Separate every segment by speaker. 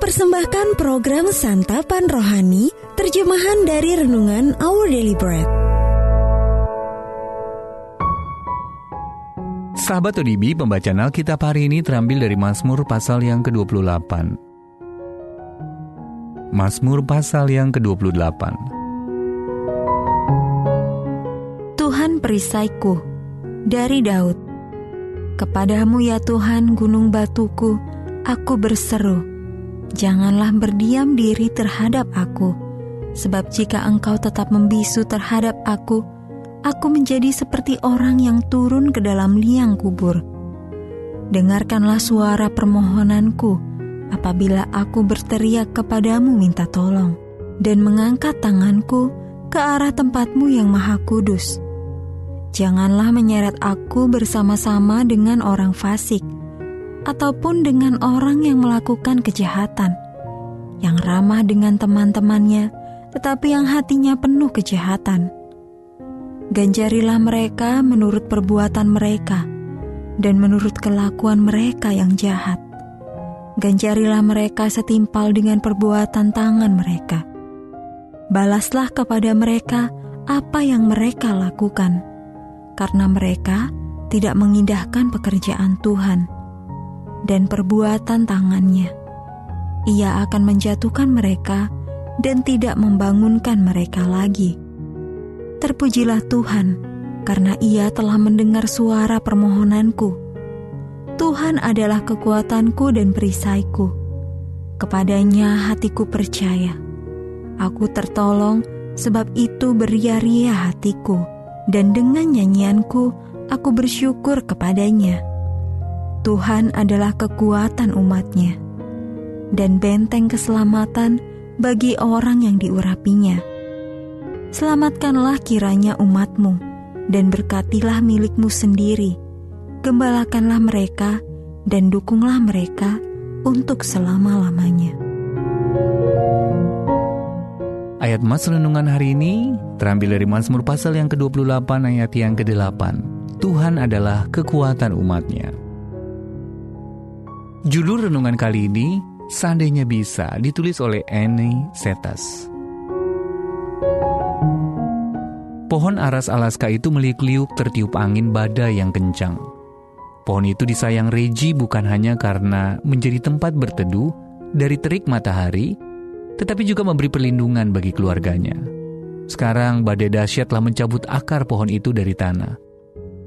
Speaker 1: persembahkan program Santapan Rohani, terjemahan dari Renungan Our Daily Bread.
Speaker 2: Sahabat ODB, pembacaan Alkitab hari ini terambil dari Mazmur pasal yang ke-28. Mazmur pasal yang ke-28.
Speaker 3: Tuhan perisaiku dari Daud. Kepadamu ya Tuhan gunung batuku, aku berseru janganlah berdiam diri terhadap aku, sebab jika engkau tetap membisu terhadap aku, aku menjadi seperti orang yang turun ke dalam liang kubur. Dengarkanlah suara permohonanku apabila aku berteriak kepadamu minta tolong, dan mengangkat tanganku ke arah tempatmu yang maha kudus. Janganlah menyeret aku bersama-sama dengan orang fasik, ataupun dengan orang yang melakukan kejahatan, yang ramah dengan teman-temannya, tetapi yang hatinya penuh kejahatan. Ganjarilah mereka menurut perbuatan mereka dan menurut kelakuan mereka yang jahat. Ganjarilah mereka setimpal dengan perbuatan tangan mereka. Balaslah kepada mereka apa yang mereka lakukan, karena mereka tidak mengindahkan pekerjaan Tuhan dan perbuatan tangannya. Ia akan menjatuhkan mereka dan tidak membangunkan mereka lagi. Terpujilah Tuhan, karena Ia telah mendengar suara permohonanku. Tuhan adalah kekuatanku dan perisaiku. Kepadanya hatiku percaya. Aku tertolong, sebab itu beria-ria hatiku, dan dengan nyanyianku aku bersyukur kepadanya. Tuhan adalah kekuatan umatnya dan benteng keselamatan bagi orang yang diurapinya. Selamatkanlah kiranya umatmu dan berkatilah milikmu sendiri. Gembalakanlah mereka dan dukunglah mereka untuk selama-lamanya.
Speaker 2: Ayat Mas Renungan hari ini terambil dari Mazmur pasal yang ke-28 ayat yang ke-8. Tuhan adalah kekuatan umatnya. Judul renungan kali ini, Seandainya Bisa, ditulis oleh Annie Setas. Pohon aras Alaska itu meliuk-liuk tertiup angin badai yang kencang. Pohon itu disayang Reggie bukan hanya karena menjadi tempat berteduh dari terik matahari, tetapi juga memberi perlindungan bagi keluarganya. Sekarang badai dahsyat telah mencabut akar pohon itu dari tanah.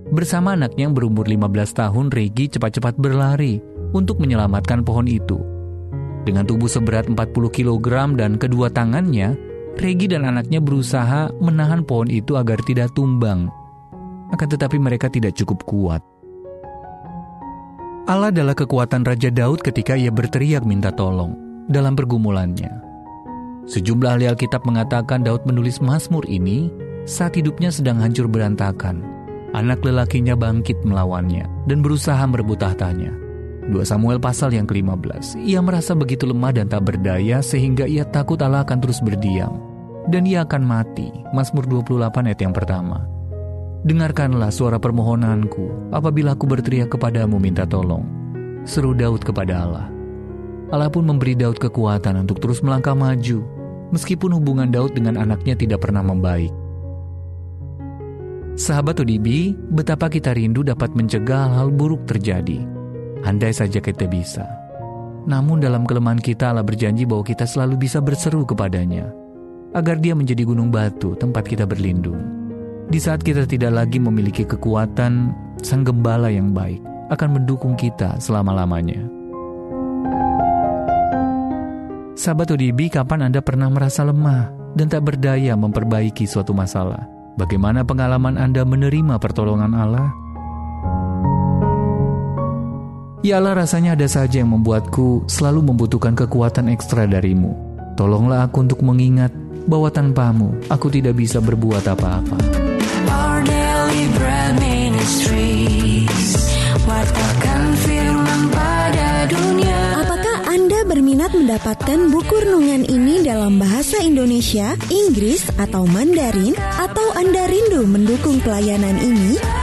Speaker 2: Bersama anaknya yang berumur 15 tahun, Reggie cepat-cepat berlari untuk menyelamatkan pohon itu. Dengan tubuh seberat 40 kg dan kedua tangannya, Regi dan anaknya berusaha menahan pohon itu agar tidak tumbang. Akan tetapi mereka tidak cukup kuat. Allah adalah kekuatan Raja Daud ketika ia berteriak minta tolong dalam pergumulannya. Sejumlah ahli Alkitab mengatakan Daud menulis Mazmur ini saat hidupnya sedang hancur berantakan. Anak lelakinya bangkit melawannya dan berusaha merebut tahtanya. 2 Samuel pasal yang ke-15. Ia merasa begitu lemah dan tak berdaya sehingga ia takut Allah akan terus berdiam. Dan ia akan mati. Mazmur 28 ayat yang pertama. Dengarkanlah suara permohonanku apabila aku berteriak kepadamu minta tolong. Seru Daud kepada Allah. Allah pun memberi Daud kekuatan untuk terus melangkah maju, meskipun hubungan Daud dengan anaknya tidak pernah membaik. Sahabat ODB, betapa kita rindu dapat mencegah hal-hal buruk terjadi. Andai saja kita bisa. Namun dalam kelemahan kita Allah berjanji bahwa kita selalu bisa berseru kepadanya. Agar dia menjadi gunung batu tempat kita berlindung. Di saat kita tidak lagi memiliki kekuatan, sang gembala yang baik akan mendukung kita selama-lamanya. Sahabat ODB, kapan Anda pernah merasa lemah dan tak berdaya memperbaiki suatu masalah? Bagaimana pengalaman Anda menerima pertolongan Allah? Allah rasanya ada saja yang membuatku selalu membutuhkan kekuatan ekstra darimu. Tolonglah aku untuk mengingat bahwa tanpamu aku tidak bisa berbuat apa-apa.
Speaker 1: Apakah Anda berminat mendapatkan buku renungan ini dalam bahasa Indonesia, Inggris, atau Mandarin? Atau Anda rindu mendukung pelayanan ini?